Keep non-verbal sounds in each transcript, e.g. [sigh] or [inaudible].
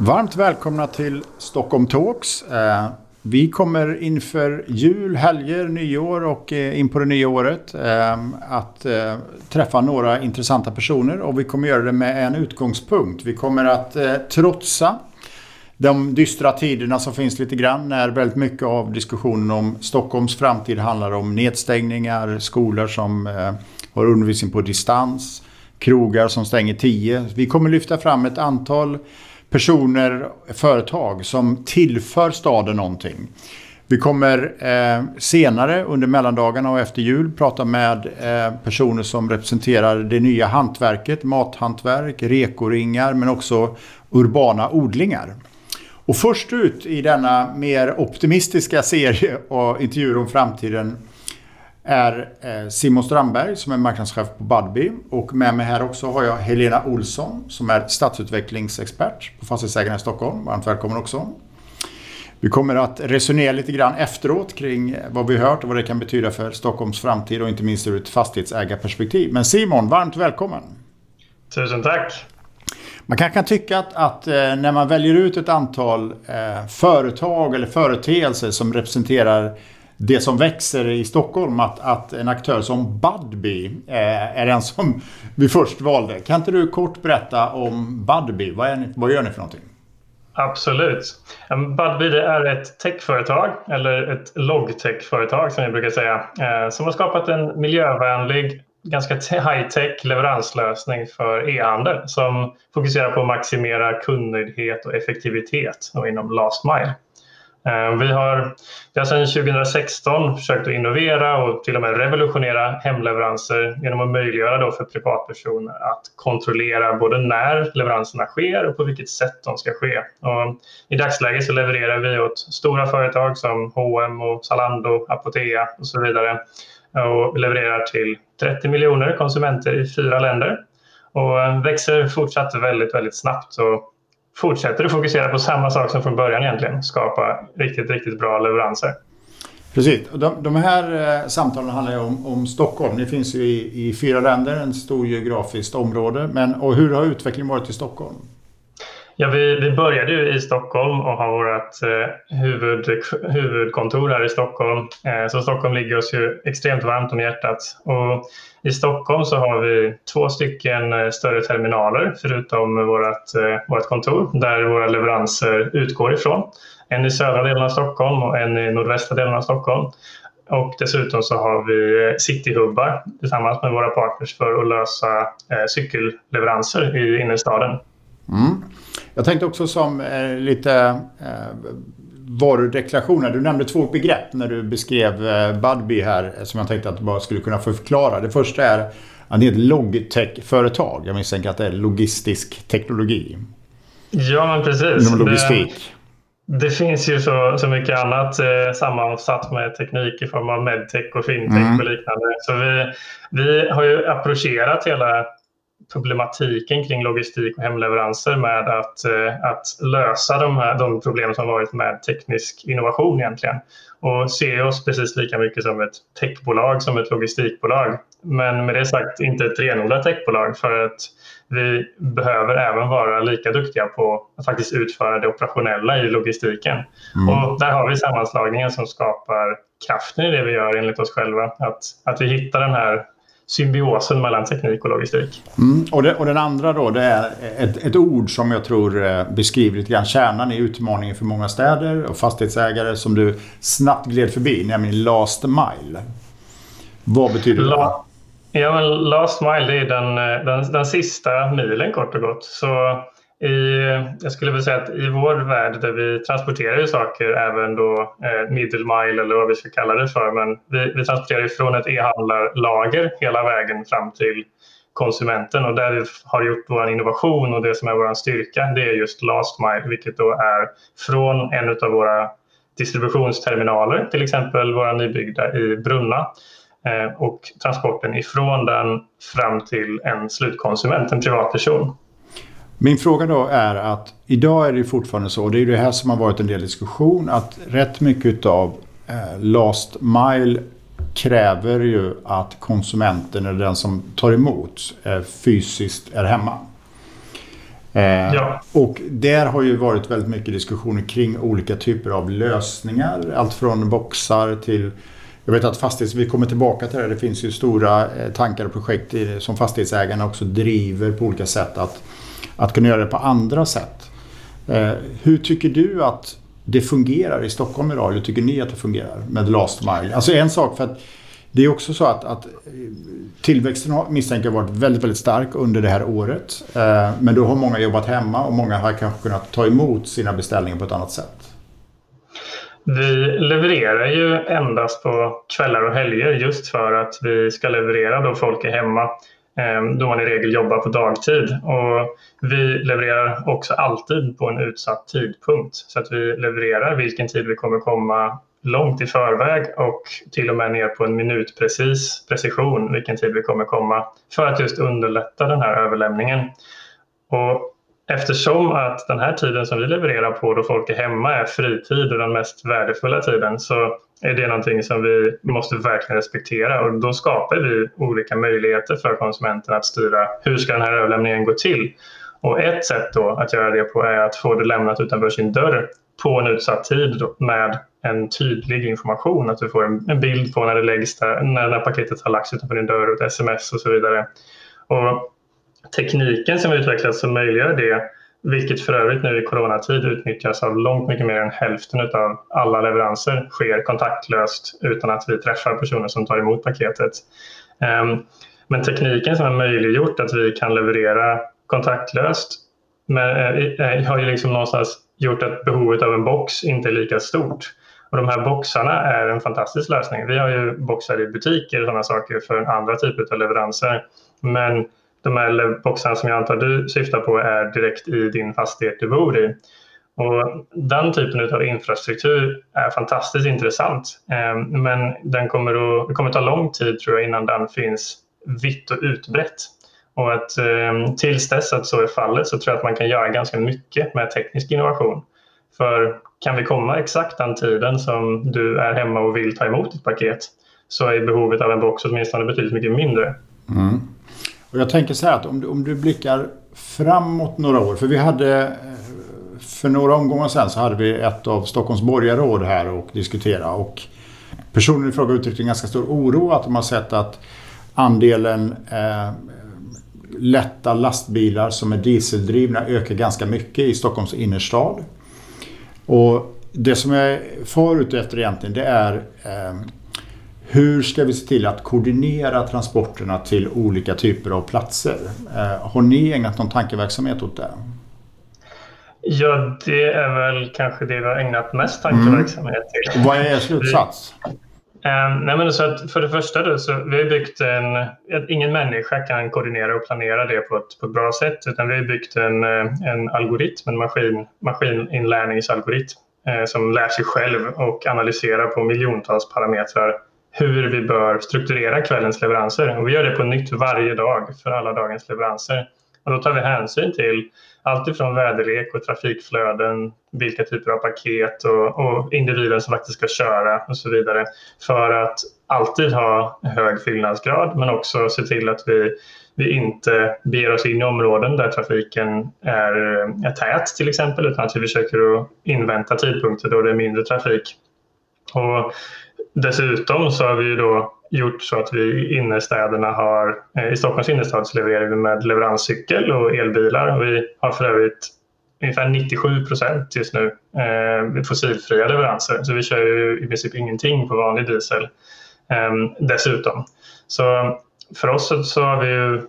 Varmt välkomna till Stockholm Talks. Eh, vi kommer inför jul, helger, nyår och eh, in på det nya året eh, att träffa några intressanta personer och vi kommer göra det med en utgångspunkt. Vi kommer att trotsa de dystra tiderna som finns lite grann när väldigt mycket av diskussionen om Stockholms framtid handlar om nedstängningar, skolor som har undervisning på distans, krogar som stänger tio. Vi kommer lyfta fram ett antal personer, företag som tillför staden någonting. Vi kommer eh, senare under mellandagarna och efter jul prata med eh, personer som representerar det nya hantverket, mathantverk, rekoringar men också urbana odlingar. Och först ut i denna mer optimistiska serie och intervjuer om framtiden är eh, Simon Strandberg som är marknadschef på Budbee. Och med mig här också har jag Helena Olsson som är stadsutvecklingsexpert på Fastighetsägarna i Stockholm. Varmt välkommen också. Vi kommer att resonera lite grann efteråt kring vad vi hört och vad det kan betyda för Stockholms framtid och inte minst ur ett fastighetsägarperspektiv. Men Simon, varmt välkommen! Tusen tack! Man kanske kan tycka att, att eh, när man väljer ut ett antal eh, företag eller företeelser som representerar det som växer i Stockholm att, att en aktör som Budbee eh, är den som vi först valde. Kan inte du kort berätta om Budbee? Vad, ni, vad gör ni för någonting? Absolut. Ehm, Budbee är ett techföretag, eller ett logtech-företag som vi brukar säga, eh, som har skapat en miljövänlig, ganska high-tech leveranslösning för e-handel som fokuserar på att maximera kundnöjdhet och effektivitet inom last mile. Eh, vi har, vi har sedan 2016 försökt att innovera och till och med revolutionera hemleveranser genom att möjliggöra då för privatpersoner att kontrollera både när leveranserna sker och på vilket sätt de ska ske. Och I dagsläget så levererar vi åt stora företag som H&M och Zalando, Apotea och så vidare och vi levererar till 30 miljoner konsumenter i fyra länder och växer fortsatt väldigt, väldigt snabbt. Och fortsätter du fokusera på samma sak som från början egentligen. Skapa riktigt, riktigt bra leveranser. Precis. De, de här eh, samtalen handlar ju om, om Stockholm. Ni finns ju i, i fyra länder, en stor geografiskt område. Men, och hur har utvecklingen varit i Stockholm? Ja, vi, vi började ju i Stockholm och har vårt eh, huvud, huvudkontor här i Stockholm. Eh, så Stockholm ligger oss ju extremt varmt om hjärtat. Och I Stockholm så har vi två stycken eh, större terminaler förutom vårt, eh, vårt kontor där våra leveranser utgår ifrån. En i södra delen av Stockholm och en i nordvästra delen av Stockholm. Och dessutom så har vi eh, cityhubbar tillsammans med våra partners för att lösa eh, cykelleveranser i innerstaden. Mm. Jag tänkte också som eh, lite eh, varudeklarationer. Du nämnde två begrepp när du beskrev eh, Budbee här som jag tänkte att du bara skulle kunna förklara. Det första är att det är ett logtech-företag. Jag misstänker att det är logistisk teknologi. Ja, men precis. Inom logistik. Det, det finns ju så, så mycket annat eh, sammansatt med teknik i form av medtech och fintech mm. och liknande. Så vi, vi har ju approcherat hela problematiken kring logistik och hemleveranser med att, eh, att lösa de, här, de problem som varit med teknisk innovation egentligen. Och se oss precis lika mycket som ett techbolag som ett logistikbolag. Men med det sagt inte ett renodlat techbolag för att vi behöver även vara lika duktiga på att faktiskt utföra det operationella i logistiken. Mm. Och där har vi sammanslagningen som skapar kraften i det vi gör enligt oss själva. Att, att vi hittar den här symbiosen mellan teknik och logistik. Mm, och, det, och, den andra då, det är ett, ett, ord som jag tror eh, beskriver lite grann kärnan i utmaningen för många städer och fastighetsägare som du snabbt gled förbi, nämligen last mile. Vad betyder det? La ja, men last mile det är den, eh, den, den sista milen kort och gott. Så i, jag skulle vilja säga att i vår värld där vi transporterar saker, även då eh, middle mile eller vad vi ska kalla det för, men vi, vi transporterar från ett e-handlarlager hela vägen fram till konsumenten. Och där vi har gjort vår innovation och det som är vår styrka, det är just last mile, vilket då är från en av våra distributionsterminaler, till exempel våra nybyggda i Brunna, eh, och transporten ifrån den fram till en slutkonsument, en privatperson. Min fråga då är att idag är det fortfarande så, och det är det här som har varit en del diskussion, att rätt mycket av eh, last mile kräver ju att konsumenten eller den som tar emot eh, fysiskt är hemma. Eh, ja. Och där har ju varit väldigt mycket diskussioner kring olika typer av lösningar. Allt från boxar till jag vet att fastighets, vi kommer tillbaka till det. Det finns ju stora tankar och projekt som fastighetsägarna också driver på olika sätt att, att kunna göra det på andra sätt. Eh, hur tycker du att det fungerar i Stockholm idag? Hur tycker ni att det fungerar med last mile? Alltså en sak för att det är också så att, att eh, tillväxten har, misstänker varit väldigt, väldigt stark under det här året. Eh, men då har många jobbat hemma och många har kanske kunnat ta emot sina beställningar på ett annat sätt. Vi levererar ju endast på kvällar och helger just för att vi ska leverera då folk är hemma Ehm, då man i regel jobbar på dagtid. Och vi levererar också alltid på en utsatt tidpunkt så att vi levererar vilken tid vi kommer komma långt i förväg och till och med ner på en minutprecis precision vilken tid vi kommer komma för att just underlätta den här överlämningen. Och eftersom att den här tiden som vi levererar på då folk är hemma är fritid och den mest värdefulla tiden så är det någonting som vi måste verkligen respektera och då skapar vi olika möjligheter för konsumenten att styra hur ska den här överlämningen gå till. Och ett sätt då att göra det på är att få det lämnat utanför sin dörr på en utsatt tid med en tydlig information. Att du får en, bild på när det läggs där, när, när paketet har lagts utanför din dörr och ett sms och så vidare. Och tekniken som utvecklats som möjliggör det, vilket för övrigt nu i coronatid utnyttjas av långt mycket mer än hälften av alla leveranser, sker kontaktlöst utan att vi träffar personer som tar emot paketet. Ehm, men tekniken som har möjliggjort att vi kan leverera kontaktlöst men, eh, eh, har ju liksom någonstans gjort att behovet av en box inte är lika stort. Och de här boxarna är en fantastisk lösning. Vi har ju boxar i butiker och sådana saker för andra typer av leveranser. Men de här boxarna som jag antar du syftar på är direkt i din fastighet du bor i. Och den typen av infrastruktur är fantastiskt intressant. Ehm, men den kommer att, det kommer att ta lång tid tror jag innan den finns vitt och utbrett. Och att ehm, tills dess att så är fallet så tror jag att man kan göra ganska mycket med teknisk innovation. För kan vi komma exakt den tiden som du är hemma och vill ta emot ett paket så är behovet av en box åtminstone betydligt mycket mindre. Mm. Och jag tänker så här att om du, om du blickar framåt några år. För vi hade eh, för några omgångar sedan så hade vi ett av Stockholms borgarråd här och diskutera. Och personen i fråga uttryckte en ganska stor oro att de har sett att andelen eh, lätta lastbilar som är dieseldrivna ökar ganska mycket i Stockholms innerstad. Och det som jag far ute efter egentligen det är eh, hur ska vi se till att koordinera transporterna till olika typer av platser? Eh, har ni ägnat någon tankeverksamhet åt det? Ja, det är väl kanske det vi har ägnat mest tankeverksamhet till. Mm. Vad är er slutsats? Um, nej men så att för det första då, så vi har byggt en, att ingen människa kan koordinera och planera det på ett, på ett bra sätt utan vi har byggt en, eh, en algoritm, en maskin, maskininlärningsalgoritm eh, som lär sig själv och analyserar på miljontals parametrar hur vi bör strukturera kvällens leveranser. Och vi gör det på nytt varje dag för alla dagens leveranser. Och då tar vi hänsyn till allt ifrån väderlek och trafikflöden, vilka typer av paket och, och individen som faktiskt ska köra och så vidare. För att alltid ha hög fyllnadsgrad men också se till att vi, vi inte beger oss in i områden där trafiken är, är tät till exempel utan att vi försöker att invänta tidpunkter då det är mindre trafik. Och dessutom så har vi då gjort så att vi i innerstäderna har, eh, i Stockholms innerstad så levererar vi med leveranscykel och elbilar. Vi har för övrigt ungefär 97 procent just nu eh, fossilfria leveranser. Så vi kör ju i princip ingenting på vanlig diesel eh, dessutom. Så för oss så har vi ju,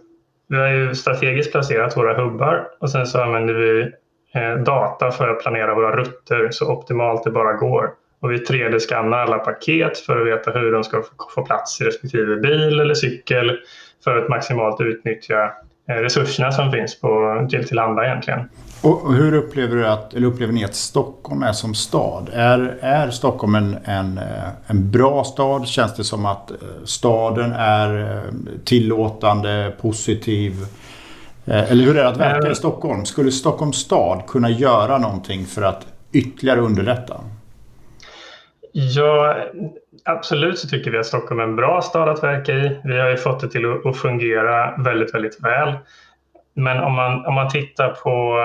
vi har ju strategiskt placerat våra hubbar och sen så använder vi eh, data för att planera våra rutter så optimalt det bara går. Och vi 3D-skannar alla paket för att veta hur de ska få plats i respektive bil eller cykel. för att maximalt utnyttja eh, resurserna som finns på, till tillhanda egentligen. Och hur upplever, du att, eller upplever ni att Stockholm är som stad? Är, är Stockholm en, en, eh, en bra stad? Känns det som att staden är tillåtande, positiv? Eller hur är det att verka i Stockholm? Skulle Stockholms stad kunna göra någonting för att ytterligare underlätta? Ja, absolut så tycker vi att Stockholm är en bra stad att verka i. Vi har ju fått det till att fungera väldigt, väldigt väl. Men om man, om man tittar på,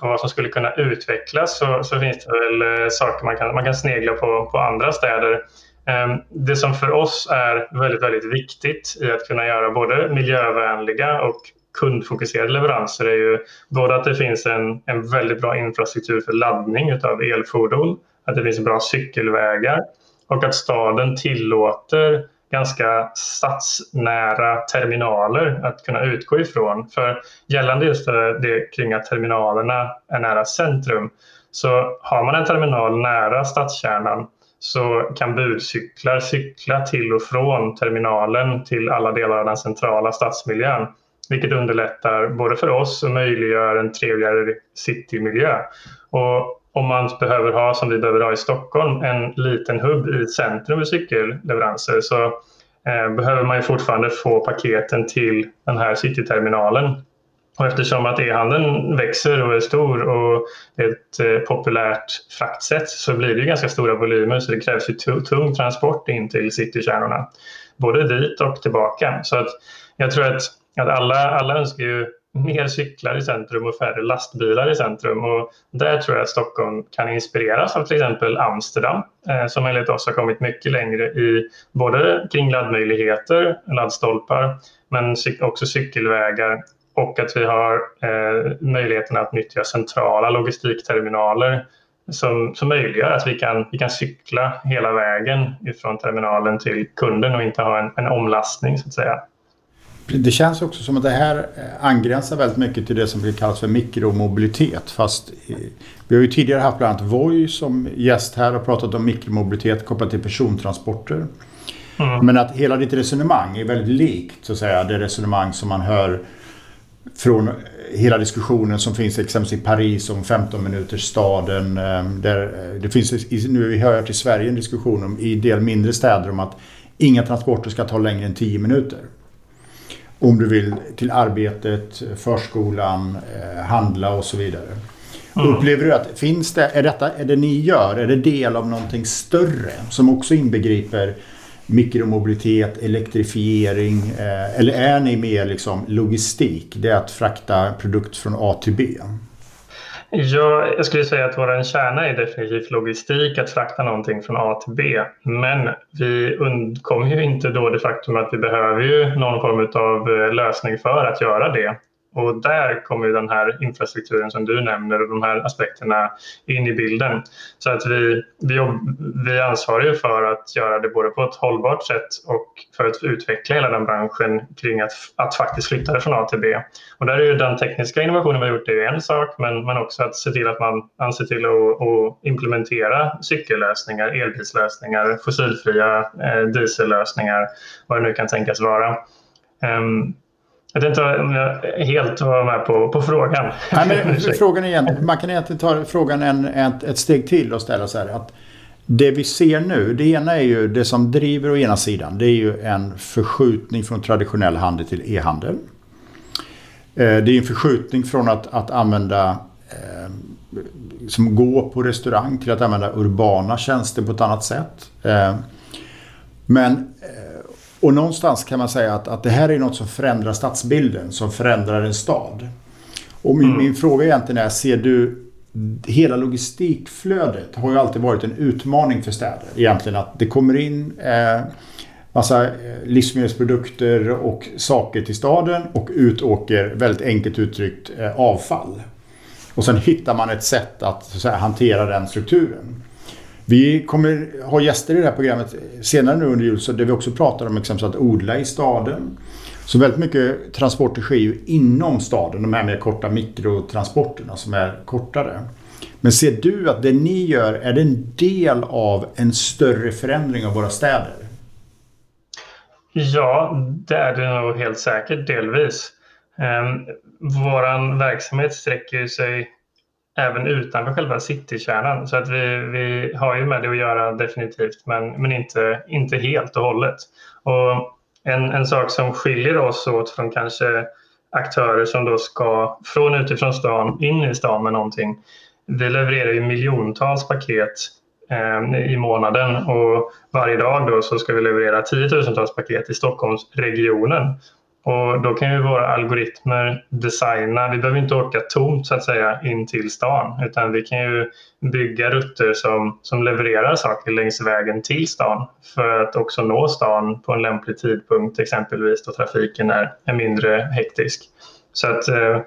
på vad som skulle kunna utvecklas så, så finns det väl eh, saker man kan, man kan snegla på, på andra städer. Ehm, det som för oss är väldigt, väldigt viktigt i att kunna göra både miljövänliga och kundfokuserade leveranser är ju både att det finns en, en väldigt bra infrastruktur för laddning av elfordon att det finns bra cykelvägar och att staden tillåter ganska stadsnära terminaler att kunna utgå ifrån. För gällande just det kring att terminalerna är nära centrum så har man en terminal nära stadskärnan så kan budcyklar cykla till och från terminalen till alla delar av den centrala stadsmiljön. Vilket underlättar både för oss och möjliggör en trevligare citymiljö. Och om man behöver ha, som vi behöver ha i Stockholm, en liten hubb i centrum med cykelleveranser så eh, behöver man ju fortfarande få paketen till den här cityterminalen. Och eftersom att e-handeln växer och är stor och det är ett eh, populärt fraktsätt så blir det ganska stora volymer så det krävs ju tung transport in till citykärnorna. Både dit och tillbaka. Så att jag tror att, att alla, alla önskar ju mer cyklar i centrum och färre lastbilar i centrum. Och där tror jag att Stockholm kan inspireras av till exempel Amsterdam eh, som enligt oss har kommit mycket längre i både kring laddmöjligheter, laddstolpar, men också cykelvägar och att vi har eh, möjligheten att nyttja centrala logistikterminaler som, som möjliggör att vi kan, vi kan cykla hela vägen från terminalen till kunden och inte ha en, en omlastning så att säga. Det känns också som att det här eh, angränsar väldigt mycket till det som kallas för mikromobilitet. Fast eh, vi har ju tidigare haft bland annat Voi som gäst här och pratat om mikromobilitet kopplat till persontransporter. Mm. Men att hela ditt resonemang är väldigt likt så att säga det resonemang som man hör från hela diskussionen som finns exempelvis i Paris om 15 minuters staden. Eh, där det finns, nu vi hör till Sverige en diskussion om, i del mindre städer om att inga transporter ska ta längre än 10 minuter om du vill till arbetet, förskolan, eh, handla och så vidare. Mm. Upplever du att finns det, är, detta, är det ni gör, är det del av någonting större som också inbegriper mikromobilitet, elektrifiering eh, eller är ni mer liksom logistik? Det är att frakta produkt från A till B? Ja, jag skulle säga att vår kärna är definitivt logistik, att frakta någonting från A till B. Men vi undkommer ju inte då det faktum att vi behöver ju någon form av eh, lösning för att göra det. Och där kommer den här infrastrukturen som du nämner och de här aspekterna in i bilden. Så att vi, vi, vi är ansvariga för att göra det både på ett hållbart sätt och för att utveckla hela den branschen kring att, att faktiskt flytta det från A till B. Och där är ju den tekniska innovationen vi har gjort det är en sak, men, men också att se till att man anser till att, att implementera cykellösningar, elbilslösningar, fossilfria eh, diesellösningar, vad det nu kan tänkas vara. Um, jag vet inte om jag helt var med på, på frågan. Nej, men [laughs] frågan är man kan egentligen ta frågan en, ett, ett steg till och ställa så här. Att det vi ser nu, det ena är ju det som driver å ena sidan. Det är ju en förskjutning från traditionell handel till e-handel. Eh, det är en förskjutning från att, att använda eh, som gå på restaurang till att använda urbana tjänster på ett annat sätt. Eh, men och någonstans kan man säga att, att det här är något som förändrar stadsbilden, som förändrar en stad. Och min, mm. min fråga egentligen är, ser du Hela logistikflödet har ju alltid varit en utmaning för städer. Egentligen att det kommer in eh, massa eh, livsmedelsprodukter och saker till staden och ut åker, väldigt enkelt uttryckt, eh, avfall. Och sen hittar man ett sätt att, att säga, hantera den strukturen. Vi kommer ha gäster i det här programmet senare nu under jul så där vi också pratar om liksom, exempelvis att odla i staden. Så väldigt mycket transporter sker ju inom staden, de här mer korta mikrotransporterna som är kortare. Men ser du att det ni gör, är det en del av en större förändring av våra städer? Ja, det är det nog helt säkert delvis. Vår våran verksamhet sträcker sig även utanför själva citykärnan. Så att vi, vi har ju med det att göra definitivt, men, men inte, inte helt och hållet. Och en, en sak som skiljer oss åt från kanske aktörer som då ska från utifrån stan in i stan med någonting. Vi levererar ju miljontals paket eh, i månaden och varje dag då så ska vi leverera tiotusentals paket i Stockholmsregionen. Och då kan ju våra algoritmer designa, vi behöver inte åka tomt så att säga in till stan utan vi kan ju bygga rutter som, som levererar saker längs vägen till stan för att också nå stan på en lämplig tidpunkt exempelvis då trafiken är, är mindre hektisk. Så att eh,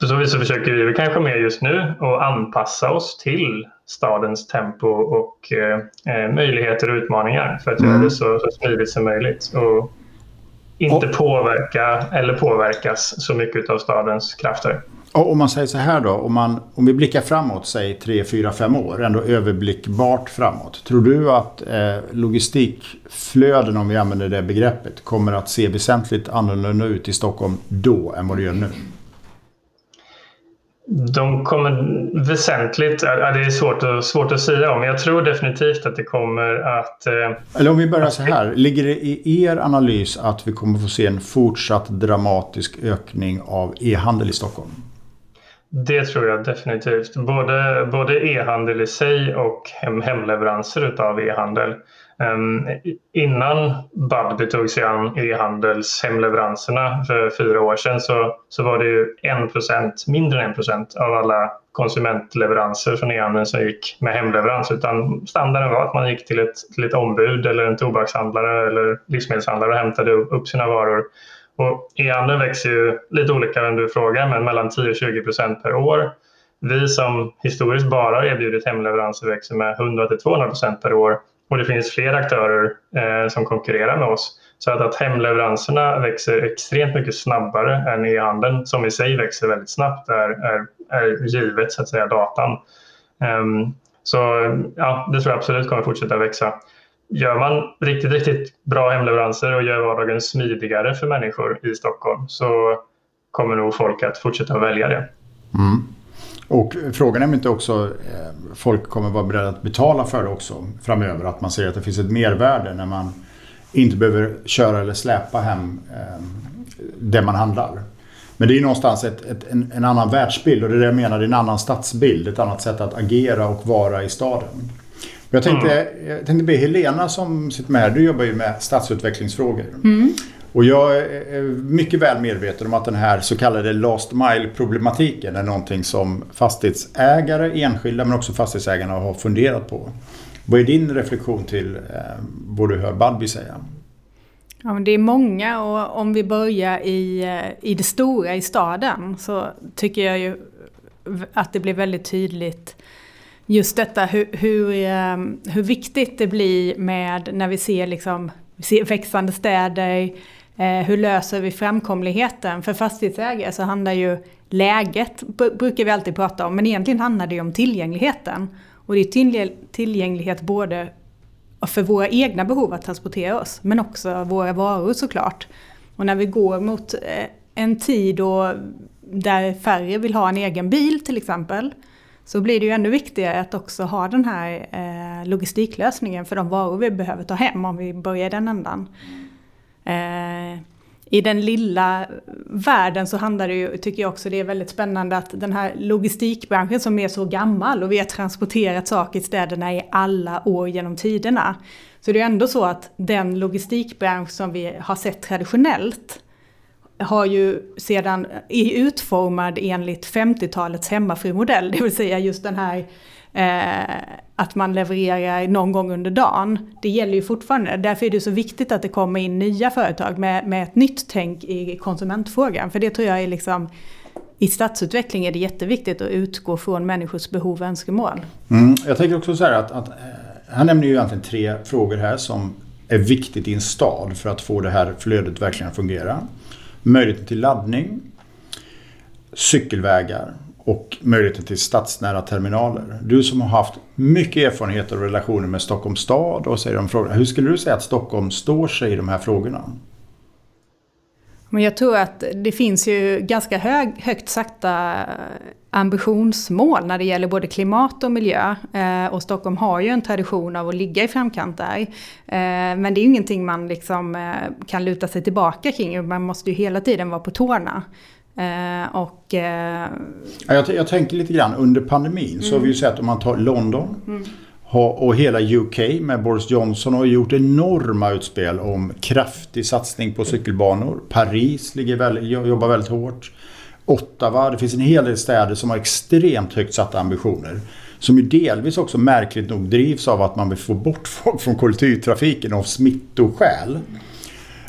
på så vis så försöker vi kanske mer just nu att anpassa oss till stadens tempo och eh, eh möjligheter och utmaningar för att mm. göra det så, så smidigt som möjligt. Och inte och, påverka eller påverkas så mycket av stadens krafter. Och om man säger så här då, om, man, om vi blickar framåt, säg 3, 4, 5 år, ändå överblickbart framåt. Tror du att eh, logistikflöden, om vi använder det begreppet, kommer att se väsentligt annorlunda ut i Stockholm då än vad det gör nu? De kommer väsentligt, ja, det är svårt att, svårt att säga om, men jag tror definitivt att det kommer att... Eh, Eller om vi börjar så här, ligger det i er analys att vi kommer få se en fortsatt dramatisk ökning av e-handel i Stockholm? Det tror jag definitivt. Både, både e-handel i sig och hem, hemleveranser av e-handel. Ehm, innan Babby tog sig an e-handels hemleveranserna för fyra år sedan så, så var det ju 1 mindre än 1 av alla konsumentleveranser från e-handeln som gick med hemleverans. Utan standarden var att man gick till ett, till ett ombud eller en tobakshandlare eller livsmedelshandlare och hämtade upp sina varor. Och e-handeln växer ju lite olika vem du frågar, men mellan 10 och 20 procent per år. Vi som historiskt bara erbjudit hemleveranser växer med 100 till 200 procent per år och det finns fler aktörer eh, som konkurrerar med oss. Så att, att hemleveranserna växer extremt mycket snabbare än e-handeln som i sig växer väldigt snabbt är, är, är givet så att säga datan. Um, så ja, det tror jag absolut kommer fortsätta växa. Gör man riktigt, riktigt bra hemleveranser och gör vardagen smidigare för människor i Stockholm så kommer nog folk att fortsätta välja det. Mm. Och frågan är om inte också eh, folk kommer vara beredda att betala för det också framöver. Att man ser att det finns ett mervärde när man inte behöver köra eller släpa hem eh, det man handlar. Men det är ju någonstans ett, ett, en, en, annan världsbild och det är det jag menar, det är en annan stadsbild. Ett annat sätt att agera och vara i staden. Jag tänkte, mm. jag tänkte be Helena som sitter med här, du jobbar ju med stadsutvecklingsfrågor. Mm. Och jag är mycket väl medveten om att den här så kallade last mile-problematiken är någonting som fastighetsägare, enskilda men också fastighetsägarna har funderat på. Vad är din reflektion till eh, vad du hör Badby säga? Ja, men det är många och om vi börjar i, eh, i det stora i staden så tycker jag ju att det blir väldigt tydligt just detta hur, hur, hur viktigt det blir med när vi ser, liksom, vi ser växande städer, Eh, hur löser vi framkomligheten? För fastighetsägare så handlar ju läget, brukar vi alltid prata om, men egentligen handlar det ju om tillgängligheten. Och det är tillgänglighet både för våra egna behov att transportera oss, men också våra varor såklart. Och när vi går mot eh, en tid då, där färre vill ha en egen bil till exempel, så blir det ju ännu viktigare att också ha den här eh, logistiklösningen för de varor vi behöver ta hem om vi börjar i den ändan. Eh, I den lilla världen så handlar det ju, tycker jag också det är väldigt spännande att den här logistikbranschen som är så gammal och vi har transporterat saker i städerna i alla år genom tiderna. Så det är ändå så att den logistikbransch som vi har sett traditionellt har ju sedan, är utformad enligt 50-talets hemmafrumodell, det vill säga just den här eh, att man levererar någon gång under dagen. Det gäller ju fortfarande. Därför är det så viktigt att det kommer in nya företag med, med ett nytt tänk i konsumentfrågan. För det tror jag är liksom i stadsutveckling är det jätteviktigt att utgå från människors behov och önskemål. Mm, jag tänker också så här att, att eh, han nämner ju egentligen tre frågor här som är viktigt i en stad för att få det här flödet verkligen att fungera. Möjligheten till laddning, cykelvägar och möjligheten till stadsnära terminaler. Du som har haft mycket erfarenhet och relationer med Stockholms stad och säger de frågorna. Hur skulle du säga att Stockholm står sig i de här frågorna? Men jag tror att det finns ju ganska hög, högt satta eh, ambitionsmål när det gäller både klimat och miljö. Eh, och Stockholm har ju en tradition av att ligga i framkant där. Eh, men det är ju ingenting man liksom, eh, kan luta sig tillbaka kring. Man måste ju hela tiden vara på tårna. Eh, och, eh, jag, jag, tänker lite grann under pandemin mm. så har vi ju sett om man tar London mm. och hela UK med Boris Johnson har gjort enorma utspel om kraftig satsning på cykelbanor. Paris ligger väldigt, jobbar väldigt hårt. Ottawa, det finns en hel del städer som har extremt högt satta ambitioner. Som ju delvis också märkligt nog drivs av att man vill få bort folk från kollektivtrafiken av smittoskäl.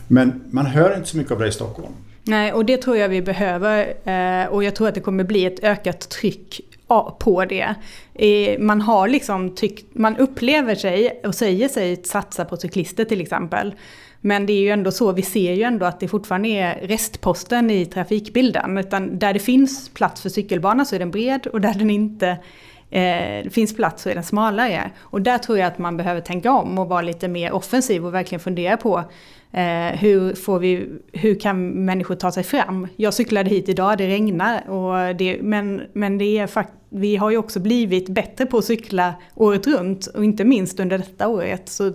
Men man hör inte så mycket av det i Stockholm. Nej, och det tror jag vi behöver. Eh, och jag tror att det kommer bli ett ökat tryck på det. Man har liksom tyckt, man upplever sig och säger sig satsa på cyklister till exempel. Men det är ju ändå så, vi ser ju ändå att det fortfarande är restposten i trafikbilden. Utan där det finns plats för cykelbana så är den bred och där den inte eh, finns plats så är den smalare. Och där tror jag att man behöver tänka om och vara lite mer offensiv och verkligen fundera på Eh, hur, får vi, hur kan människor ta sig fram? Jag cyklade hit idag, det regnar. Och det, men men det är fakt vi har ju också blivit bättre på att cykla året runt. Och inte minst under detta året så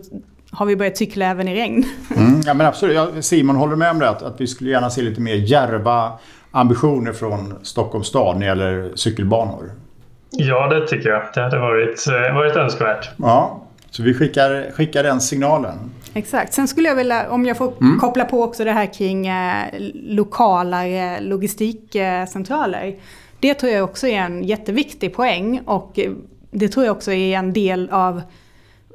har vi börjat cykla även i regn. Mm, ja men absolut, Simon håller med om det. Att, att vi skulle gärna se lite mer järva ambitioner från Stockholms stad när det gäller cykelbanor. Ja, det tycker jag. Det hade varit, eh, varit önskvärt. Ja, så vi skickar, skickar den signalen. Exakt. Sen skulle jag vilja, om jag får mm. koppla på också det här kring eh, lokalare logistikcentraler. Det tror jag också är en jätteviktig poäng och det tror jag också är en del av,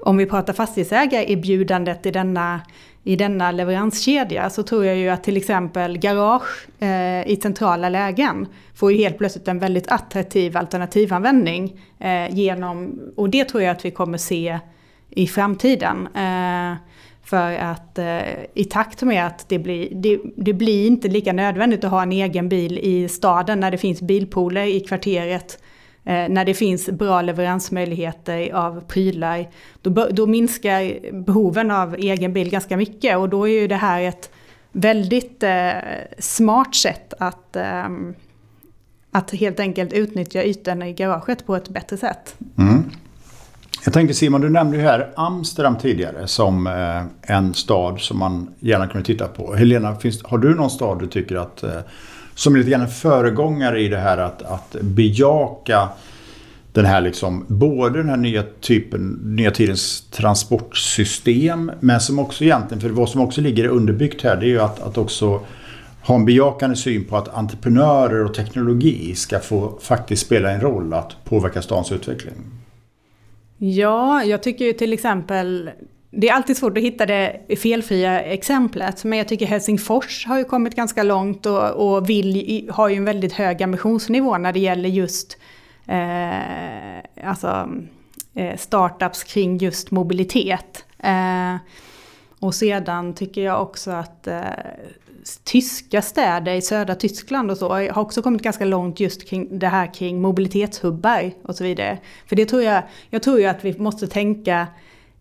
om vi pratar fastighetsägare, erbjudandet i denna, i denna leveranskedja så tror jag ju att till exempel garage eh, i centrala lägen får ju helt plötsligt en väldigt attraktiv alternativanvändning eh, genom, och det tror jag att vi kommer se i framtiden. Eh, för att eh, i takt med att det blir, det, det, blir inte lika nödvändigt att ha en egen bil i staden när det finns bilpooler i kvarteret. Eh, när det finns bra leveransmöjligheter av prylar. Då, då minskar behoven av egen bil ganska mycket och då är ju det här ett väldigt eh, smart sätt att, eh, att helt enkelt utnyttja ytan i garaget på ett bättre sätt. Mm. Jag tänker Simon, du nämnde ju här Amsterdam tidigare som eh, en stad som man gärna kunde titta på. Helena, finns, har du någon stad du tycker att eh, som är lite grann en föregångare i det här att, att bejaka den här liksom, både den här nya typen, nya tidens transportsystem, men som också egentligen, för vad som också ligger underbyggt här, det är ju att, att också ha en bejakande syn på att entreprenörer och teknologi ska få faktiskt spela en roll att påverka stans utveckling. Ja, jag tycker ju till exempel det är alltid svårt att hitta det felfria exemplet, men jag tycker Helsingfors har ju kommit ganska långt och, och vill, har ju en väldigt hög ambitionsnivå när det gäller just eh, alltså, eh, startups kring just mobilitet. Eh, och sedan tycker jag också att eh, tyska städer i södra Tyskland och så har också kommit ganska långt just kring det här kring mobilitetshubbar och så vidare. För det tror jag, jag tror ju att vi måste tänka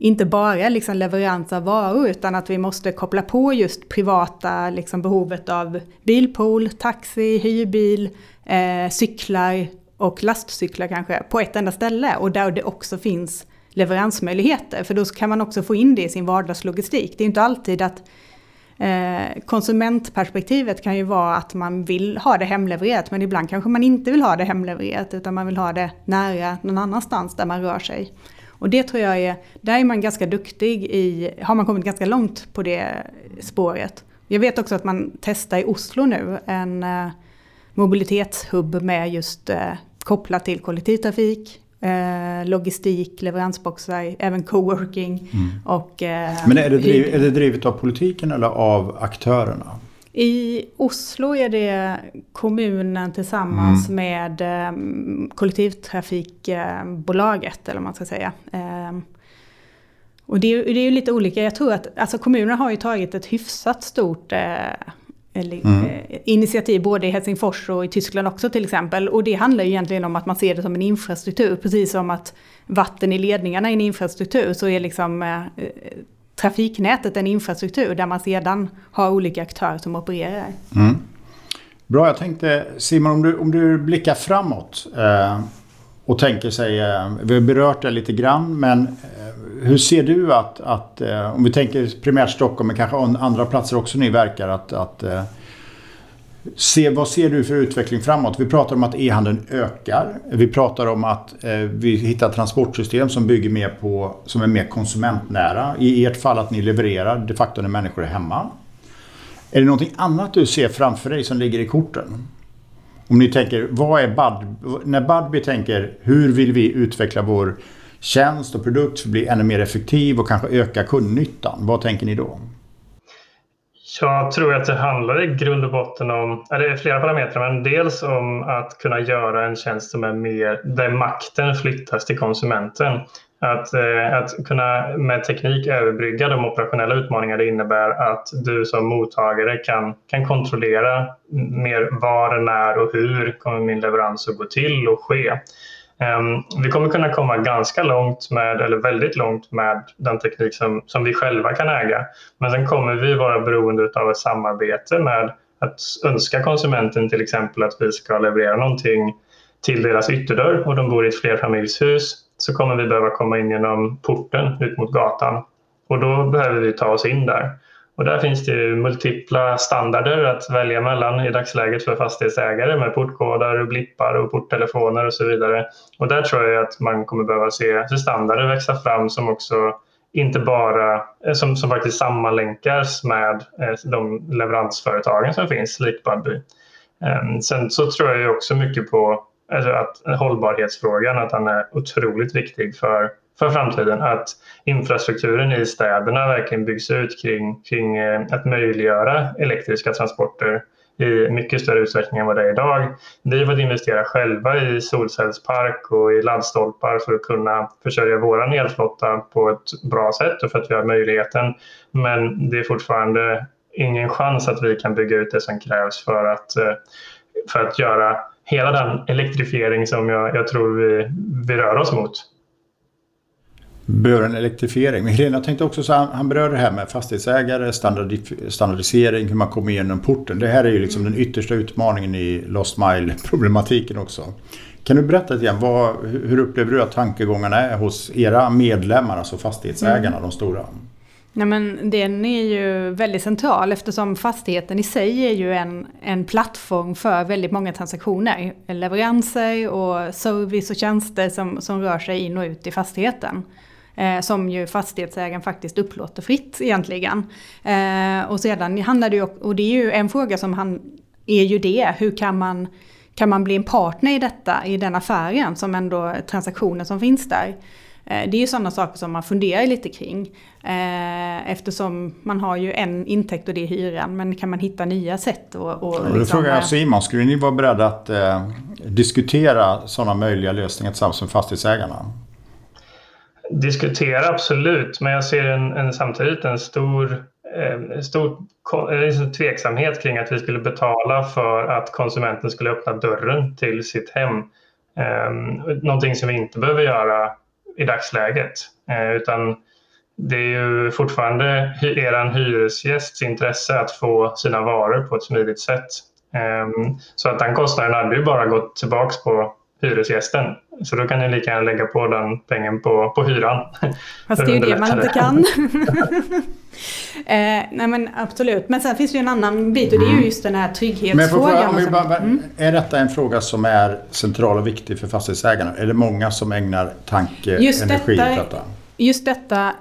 inte bara liksom leverans av varor utan att vi måste koppla på just privata liksom behovet av bilpool, taxi, hyrbil, eh, cyklar och lastcyklar kanske på ett enda ställe och där det också finns leveransmöjligheter. För då kan man också få in det i sin vardagslogistik. Det är inte alltid att Eh, konsumentperspektivet kan ju vara att man vill ha det hemlevererat men ibland kanske man inte vill ha det hemlevererat utan man vill ha det nära någon annanstans där man rör sig. Och det tror jag är, där är man ganska duktig i, har man kommit ganska långt på det spåret. Jag vet också att man testar i Oslo nu en eh, mobilitetshubb med just eh, kopplat till kollektivtrafik, eh, logistik, leveransboxar, även coworking. Mm. Och, eh, Men är det, driv, är det drivet av politiken eller av aktörerna? I Oslo är det kommunen tillsammans mm. med eh, kollektivtrafikbolaget, eller vad man ska säga. Eh, och det är, det är ju lite olika. Jag tror att alltså kommunerna har ju tagit ett hyfsat stort eh, eller, mm. eh, initiativ både i Helsingfors och i Tyskland också till exempel. Och det handlar ju egentligen om att man ser det som en infrastruktur, precis som att vatten i ledningarna är en infrastruktur så är liksom eh, trafiknätet en infrastruktur där man sedan har olika aktörer som opererar. Mm. Bra, jag tänkte Simon om du, om du blickar framåt eh, och tänker sig, eh, vi har berört det lite grann, men eh, hur ser du att, att eh, om vi tänker primärt Stockholm men kanske andra platser också ni verkar, att, att eh, Se, vad ser du för utveckling framåt? Vi pratar om att e-handeln ökar. Vi pratar om att eh, vi hittar transportsystem som bygger mer på, som är mer konsumentnära. I ert fall att ni levererar de facto när människor är hemma. Är det någonting annat du ser framför dig som ligger i korten? Om ni tänker, vad är Bud? När Budbee tänker, hur vill vi utveckla vår tjänst och produkt för att bli ännu mer effektiv och kanske öka kundnyttan? Vad tänker ni då? Jag tror att det handlar i grund och botten om, det är flera parametrar, men dels om att kunna göra en tjänst som är mer, där makten flyttas till konsumenten. Att, eh, att kunna med teknik överbrygga de operationella utmaningar det innebär att du som mottagare kan, kan kontrollera mer var, när och hur kommer min leverans att gå till och ske. Ehm, vi kommer kunna komma ganska långt med, eller väldigt långt med den teknik som, som vi själva kan äga. Men sen kommer vi vara beroende av ett samarbete med att önska konsumenten till exempel att vi ska leverera någonting till deras ytterdörr och de bor i ett flerfamiljshus så kommer vi behöva komma in genom porten ut mot gatan och då behöver vi ta oss in där. Och där finns det multipla standarder att välja mellan i dagsläget för fastighetsägare med portkoder, blippar och porttelefoner och så vidare. Och där tror jag att man kommer behöva se standarder växa fram som också inte bara eh, som, som faktiskt sammanlänkas med eh, de leveransföretagen som finns, likt Budbee. Ehm, sen så tror jag också mycket på alltså att hållbarhetsfrågan, att den är otroligt viktig för för framtiden. Att infrastrukturen i städerna verkligen byggs ut kring, kring eh, att möjliggöra elektriska transporter i mycket större utsträckning än vad det är idag. Vi har fått investera själva i solcellspark och i laddstolpar för att kunna försörja vår elflotta på ett bra sätt och för att vi har möjligheten. Men det är fortfarande ingen chans att vi kan bygga ut det som krävs för att, eh, för att göra hela den elektrifiering som jag, jag tror vi, vi rör oss mot berör en elektrifiering. Men Helena tänkte också så han, han berör det här med fastighetsägare, standardisering, hur man kommer igenom porten. Det här är ju liksom den yttersta utmaningen i Lost Mile-problematiken också. Kan du berätta lite grann, vad, hur upplever du att tankegångarna är hos era medlemmar, alltså fastighetsägarna, mm. de stora? Ja, men den är ju väldigt central eftersom fastigheten i sig är ju en, en plattform för väldigt många transaktioner. Leveranser och service och tjänster som, som rör sig in och ut i fastigheten. Eh, som ju fastighetsägaren faktiskt upplåter fritt egentligen. Eh, och sedan handlar det ju, och det är ju en fråga som han, är ju det, hur kan man, kan man bli en partner i detta, i den affären som ändå transaktioner som finns där. Eh, det är ju sådana saker som man funderar lite kring. Eh, eftersom man har ju en intäkt och det är hyran. Men kan man hitta nya sätt? Och, och liksom, då frågar jag Simon, skulle ni vara beredda att eh, diskutera sådana möjliga lösningar tillsammans med fastighetsägarna? Diskutera absolut, men jag ser en, en samtidigt en stor, eh, eh stor liksom tveksamhet kring att vi skulle betala för att konsumenten skulle öppna dörren till sitt hem. Eh, någonting som vi inte behöver göra i dagsläget. Eh, utan det är ju fortfarande er hyresgästs intresse att få sina varor på ett smidigt sätt. Eh, så att den kostnaden hade ju bara gått tillbaka på hyresgästen. Så då kan ni lika gärna lägga på den pengen på, på hyran. [laughs] Fast det är ju det man inte kan. [laughs] [laughs] eh, nej men absolut. Men sen finns det ju en annan bit och det är ju mm. just den här trygghetsfrågan. Men bara, mm. Är detta en fråga som är central och viktig för fastighetsägarna? Är det många som ägnar tanke, just energi detta, åt detta? Just detta,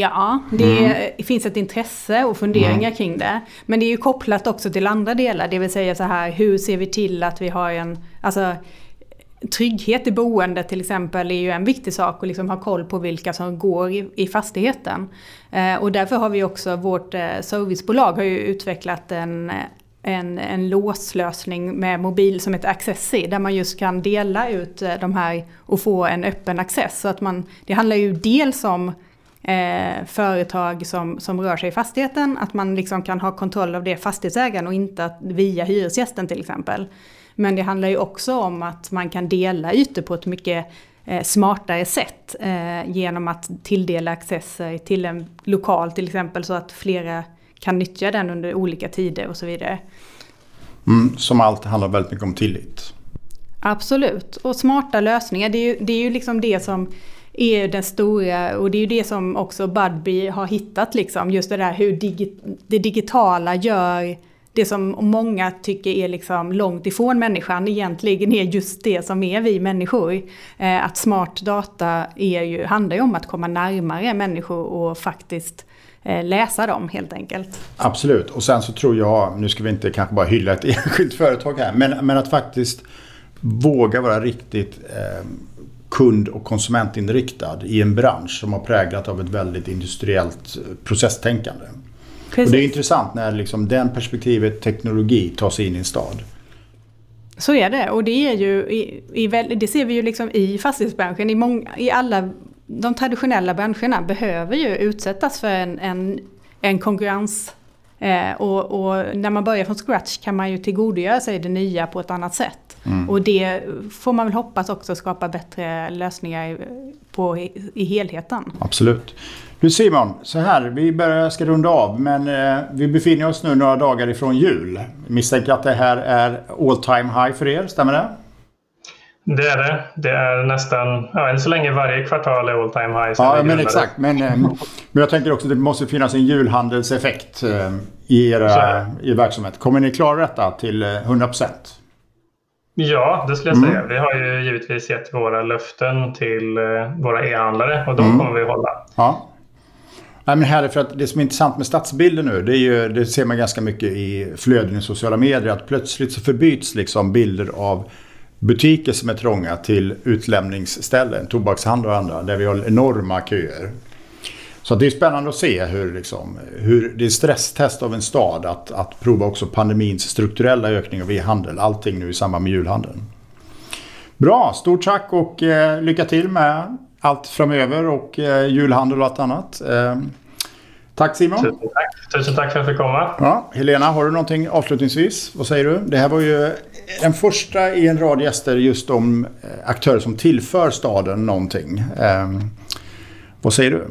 ja. Det mm. finns ett intresse och funderingar mm. kring det. Men det är ju kopplat också till andra delar. Det vill säga så här, hur ser vi till att vi har en... Alltså, trygghet i boendet till exempel är ju en viktig sak och liksom ha koll på vilka som går i, i fastigheten. Eh, och därför har vi också, vårt eh, servicebolag har ju utvecklat en, en, en låslösning med mobil som heter Accessi där man just kan dela ut eh, de här och få en öppen access. Så att man, det handlar ju dels om eh, företag som, som rör sig i fastigheten, att man liksom kan ha kontroll av det fastighetsägaren och inte att, via hyresgästen till exempel. Men det handlar ju också om att man kan dela ytor på ett mycket eh, smartare sätt eh, genom att tilldela accesser till en lokal till exempel så att flera kan nyttja den under olika tider och så vidare. Mm, som allt handlar väldigt mycket om tillit. Absolut, och smarta lösningar det är ju, det är ju liksom det som är den stora, och det är ju det som också Budbee har hittat liksom, just det där hur digi, det digitala gör det som många tycker är liksom långt ifrån människan egentligen är just det som är vi människor. Eh, att smart data är ju, handlar ju om att komma närmare människor och faktiskt eh, läsa dem helt enkelt. Absolut, och sen så tror jag, nu ska vi inte kanske bara hylla ett [laughs] enskilt företag här, men, men att faktiskt våga vara riktigt eh, kund och konsumentinriktad i en bransch som har präglat av ett väldigt industriellt eh, processtänkande. Det är intressant när liksom den perspektivet teknologi tar sig in i en stad. Så är det och det, är ju, i, i, det ser vi ju liksom i fastighetsbranschen. I, många, I alla de traditionella branscherna behöver ju utsättas för en, en, en konkurrens. Eh, och, och, när man börjar från scratch kan man ju tillgodogöra sig det nya på ett annat sätt. Mm. Och det får man väl hoppas också skapa bättre lösningar på i, i helheten. Absolut. Du Simon, så här, vi börjar, ska runda av men eh, vi befinner oss nu några dagar ifrån jul. Misstänker att det här är all time high för er, stämmer det? Det är det. Det är nästan, ja, än så länge varje kvartal är all time high. Ja, men exakt. Men, eh, men jag tänker också att det måste finnas en julhandelseffekt eh, i er, i verksamhet. Kommer ni klara detta till 100% Ja, det skulle jag säga. Mm. Vi har ju givetvis gett våra löften till våra e-handlare och de mm. kommer vi hålla. Ja. Nej, men här för att det som är intressant med stadsbilder nu, det, är ju, det ser man ganska mycket i flöden i sociala medier, att plötsligt så förbyts liksom bilder av butiker som är trånga till utlämningsställen, tobakshandel och andra, där vi har enorma köer. Så det är spännande att se hur, liksom, hur det är stresstest av en stad att, att prova också pandemins strukturella ökning av e-handel. Allting nu i samband med julhandeln. Bra, stort tack och eh, lycka till med allt framöver och eh, julhandel och allt annat. Eh, tack Simon. Tusen tack. Tusen tack för att jag fick komma. Ja, Helena, har du någonting avslutningsvis? Vad säger du? Det här var ju den första i en rad gäster just om eh, aktörer som tillför staden någonting. Eh, vad säger du?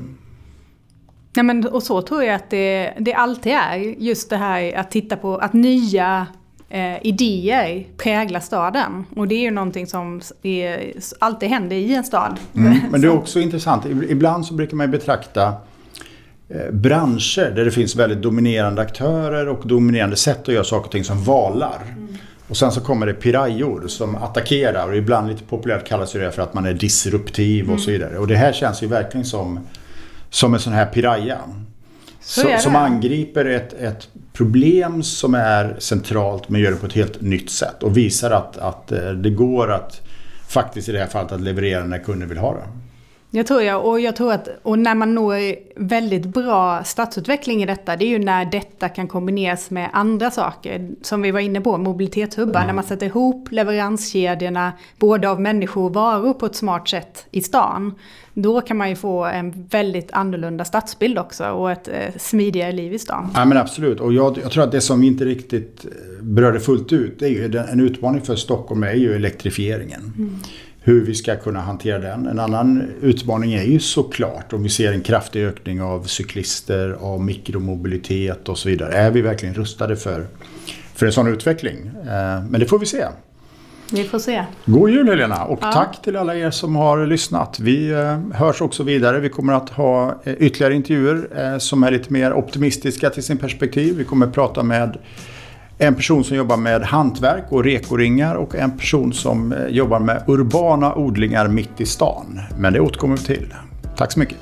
Nej, men, och så tror jag att det, det alltid är. Just det här att titta på att nya eh, idéer präglar staden. Och det är ju någonting som är, alltid händer i en stad. Mm, [laughs] men det är också intressant. Ibland så brukar man betrakta eh, branscher där det finns väldigt dominerande aktörer och dominerande sätt att göra saker och ting som valar. Mm. Och sen så kommer det pirajor som attackerar och ibland lite populärt kallas det för att man är disruptiv och mm. så vidare. Och det här känns ju verkligen som, som en sån här piraya. Så, som angriper ett, ett problem som är centralt men gör det på ett helt nytt sätt och visar att, att eh, det går att faktiskt i det här fallet att leverera när kunden vill ha det. Jag tror jag, och jag tror att och när man når väldigt bra stadsutveckling i detta, det är ju när detta kan kombineras med andra saker. Som vi var inne på, mobilitetshubbar, mm. när man sätter ihop leveranskedjorna, både av människor och varor på ett smart sätt i stan. Då kan man ju få en väldigt annorlunda stadsbild också och ett eh, smidigare liv i stan. Ja men absolut, och jag, jag tror att det som inte riktigt eh, berörde fullt ut, det är ju en utmaning för Stockholm är ju elektrifieringen. Mm hur vi ska kunna hantera den. En annan utmaning är ju såklart om vi ser en kraftig ökning av cyklister, av mikromobilitet och så vidare. Är vi verkligen rustade för, för en sån utveckling? Eh, men det får vi se. Vi får se. God jul Helena och ja. tack till alla er som har lyssnat. Vi eh, hörs också vidare. Vi kommer att ha eh, ytterligare intervjuer som är lite mer optimistiska till sin perspektiv. Vi kommer att prata med en person som jobbar med hantverk och rekoringar och en person som eh, jobbar med urbana odlingar mitt i stan. Men det återkommer vi till. Tack så mycket.